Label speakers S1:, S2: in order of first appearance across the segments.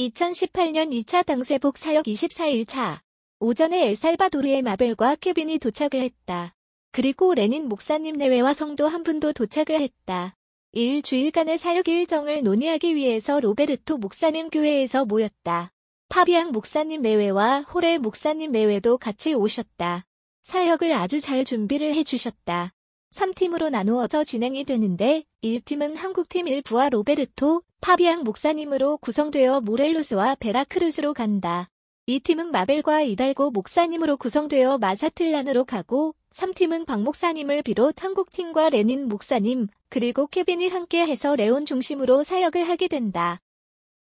S1: 2018년 2차 당세복 사역 24일차 오전에 엘살바도르의 마벨과 케빈이 도착을 했다. 그리고 레닌 목사님 내외와 성도 한 분도 도착을 했다. 일주일간의 사역 일정을 논의하기 위해서 로베르토 목사님 교회에서 모였다. 파비앙 목사님 내외와 호레 목사님 내외도 같이 오셨다. 사역을 아주 잘 준비를 해주셨다. 3팀으로 나누어져 진행이 되는데 1팀은 한국팀 일부와 로베르토, 파비앙 목사님으로 구성되어 모렐루스와 베라크루스로 간다. 2팀은 마벨과 이달고 목사님으로 구성되어 마사틀란으로 가고 3팀은 박 목사님을 비롯 한국팀과 레닌 목사님 그리고 케빈이 함께 해서 레온 중심으로 사역을 하게 된다.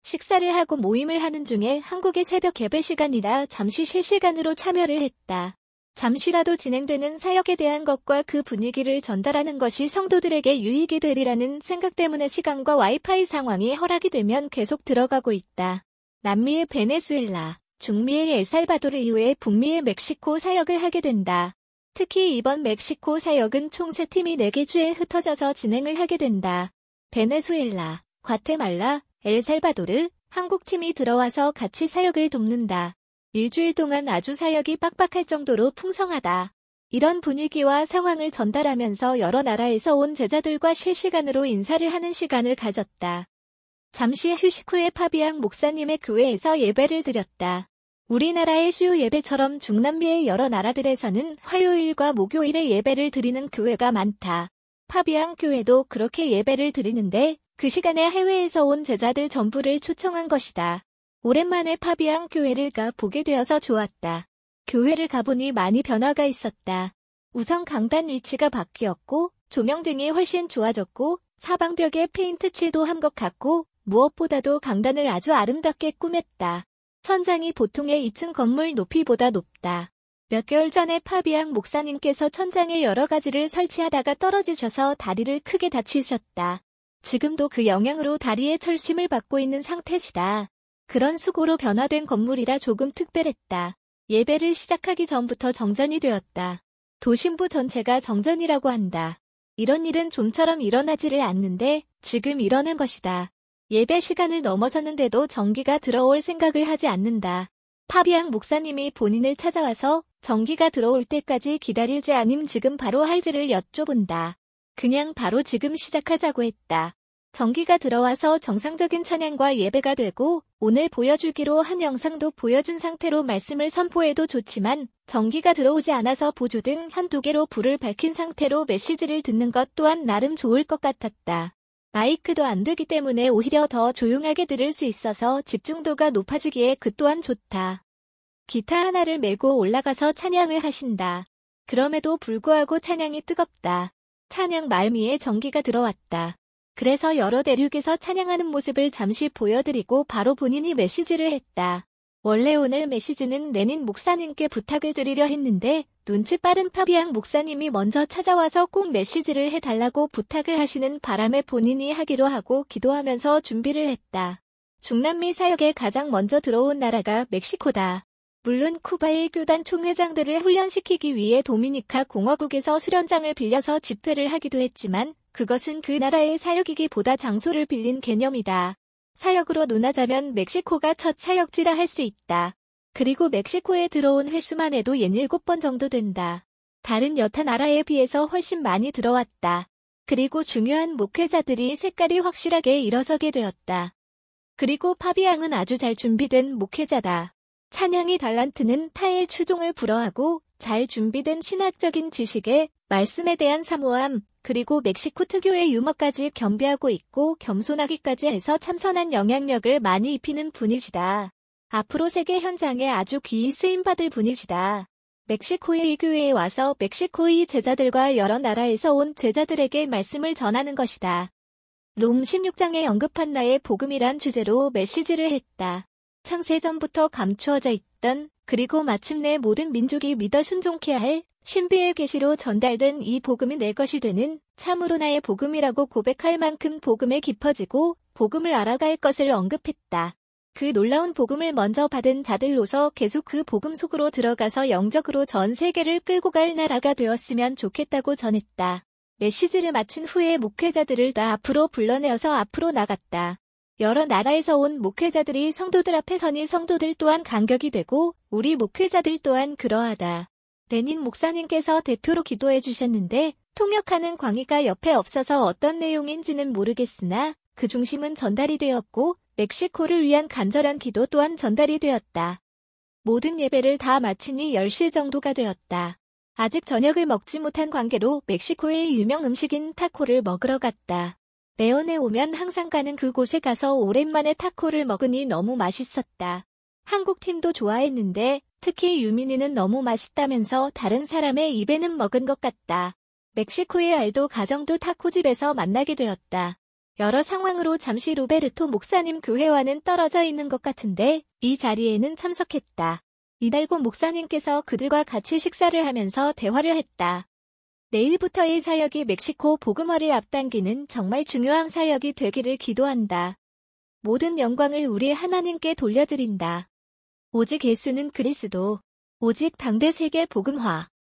S1: 식사를 하고 모임을 하는 중에 한국의 새벽 예배 시간이라 잠시 실시간으로 참여를 했다. 잠시라도 진행되는 사역에 대한 것과 그 분위기를 전달하는 것이 성도들에게 유익이 되리라는 생각 때문에 시간과 와이파이 상황이 허락이 되면 계속 들어가고 있다. 남미의 베네수엘라, 중미의 엘살바도르 이후에 북미의 멕시코 사역을 하게 된다. 특히 이번 멕시코 사역은 총 3팀이 4개 주에 흩어져서 진행을 하게 된다. 베네수엘라, 과테말라, 엘살바도르, 한국팀이 들어와서 같이 사역을 돕는다. 일주일 동안 아주 사역이 빡빡할 정도로 풍성하다. 이런 분위기와 상황을 전달하면서 여러 나라에서 온 제자들과 실시간으로 인사를 하는 시간을 가졌다. 잠시 휴식 후에 파비앙 목사님의 교회에서 예배를 드렸다. 우리나라의 수요 예배처럼 중남미의 여러 나라들에서는 화요일과 목요일에 예배를 드리는 교회가 많다. 파비앙 교회도 그렇게 예배를 드리는데 그 시간에 해외에서 온 제자들 전부를 초청한 것이다. 오랜만에 파비앙 교회를 가 보게 되어서 좋았다. 교회를 가보니 많이 변화가 있었다. 우선 강단 위치가 바뀌었고 조명 등이 훨씬 좋아졌고 사방벽에 페인트 칠도 한 것 같고 무엇보다도 강단을 아주 아름답게 꾸몄다. 천장이 보통의 2층 건물 높이보다 높다. 몇 개월 전에 파비앙 목사님께서 천장에 여러 가지를 설치하다가 떨어지셔서 다리를 크게 다치셨다. 지금도 그 영향으로 다리에 철심을 받고 있는 상태시다. 그런 수고로 변화된 건물이라 조금 특별했다. 예배를 시작하기 전부터 정전이 되었다. 도심부 전체가 정전이라고 한다. 이런 일은 좀처럼 일어나지를 않는데 지금 일어난 것이다. 예배 시간을 넘어섰는데도 전기가 들어올 생각을 하지 않는다. 파비앙 목사님이 본인을 찾아와서 전기가 들어올 때까지 기다릴지 아님 지금 바로 할지를 여쭤본다. 그냥 바로 지금 시작하자고 했다. 전기가 들어와서 정상적인 찬양과 예배가 되고 오늘 보여주기로 한 영상도 보여준 상태로 말씀을 선포해도 좋지만 전기가 들어오지 않아서 보조 등 한두 개로 불을 밝힌 상태로 메시지를 듣는 것 또한 나름 좋을 것 같았다. 마이크도 안 되기 때문에 오히려 더 조용하게 들을 수 있어서 집중도가 높아지기에 그 또한 좋다. 기타 하나를 메고 올라가서 찬양을 하신다. 그럼에도 불구하고 찬양이 뜨겁다. 찬양 말미에 전기가 들어왔다. 그래서 여러 대륙에서 찬양하는 모습을 잠시 보여드리고 바로 본인이 메시지를 했다. 원래 오늘 메시지는 레닌 목사님께 부탁을 드리려 했는데 눈치 빠른 파비앙 목사님이 먼저 찾아와서 꼭 메시지를 해달라고 부탁을 하시는 바람에 본인이 하기로 하고 기도하면서 준비를 했다. 중남미 사역에 가장 먼저 들어온 나라가 멕시코다. 물론 쿠바의 교단 총회장들을 훈련시키기 위해 도미니카 공화국에서 수련장을 빌려서 집회를 하기도 했지만 그것은 그 나라의 사역이기보다 장소를 빌린 개념이다. 사역으로 논하자면 멕시코가 첫 사역지라 할 수 있다. 그리고 멕시코에 들어온 횟수만 해도 67번 정도 된다. 다른 여타 나라에 비해서 훨씬 많이 들어왔다. 그리고 중요한 목회자들이 색깔이 확실하게 일어서게 되었다. 그리고 파비앙은 아주 잘 준비된 목회자다. 찬양이 달란트는 타의 추종을 불허하고 잘 준비된 신학적인 지식에 말씀에 대한 사모함, 그리고 멕시코 특유의 유머까지 겸비하고 있고 겸손하기까지 해서 참선한 영향력을 많이 입히는 분이시다. 앞으로 세계 현장에 아주 귀히 쓰임받을 분이시다. 멕시코의 이 교회에 와서 멕시코의 제자들과 여러 나라에서 온 제자들에게 말씀을 전하는 것이다. 롬 16장에 언급한 나의 복음이란 주제로 메시지를 했다. 창세전부터 감추어져 있던 그리고 마침내 모든 민족이 믿어 순종케 할 신비의 계시로 전달된 이 복음이 내 것이 되는 참으로 나의 복음이라고 고백할 만큼 복음에 깊어지고 복음을 알아갈 것을 언급했다. 그 놀라운 복음을 먼저 받은 자들로서 계속 그 복음 속으로 들어가서 영적으로 전 세계를 끌고 갈 나라가 되었으면 좋겠다고 전했다. 메시지를 마친 후에 목회자들을 다 앞으로 불러내어서 앞으로 나갔다. 여러 나라에서 온 목회자들이 성도들 앞에 서니 성도들 또한 간격이 되고 우리 목회자들 또한 그러하다. 레닌 목사님께서 대표로 기도해 주셨는데 통역하는 광희가 옆에 없어서 어떤 내용인지는 모르겠으나 그 중심은 전달이 되었고 멕시코를 위한 간절한 기도 또한 전달이 되었다. 모든 예배를 다 마치니 10시 정도가 되었다. 아직 저녁을 먹지 못한 관계로 멕시코의 유명 음식인 타코를 먹으러 갔다. 레온에 오면 항상 가는 그곳에 가서 오랜만에 타코를 먹으니 너무 맛있었다. 한국 팀도 좋아했는데 특히 유민이는 너무 맛있다면서 다른 사람의 입에는 먹은 것 같다. 멕시코의 알도 가정도 타코집에서 만나게 되었다. 여러 상황으로 잠시 로베르토 목사님 교회와는 떨어져 있는 것 같은데 이 자리에는 참석했다. 이달고 목사님께서 그들과 같이 식사를 하면서 대화를 했다. 내일부터의 사역이 멕시코 복음화를 앞당기는 정말 중요한 사역이 되기를 기도한다. 모든 영광을 우리 하나님께 돌려드린다. 오직 예수는 그리스도. 오직 당대 세계 복음화.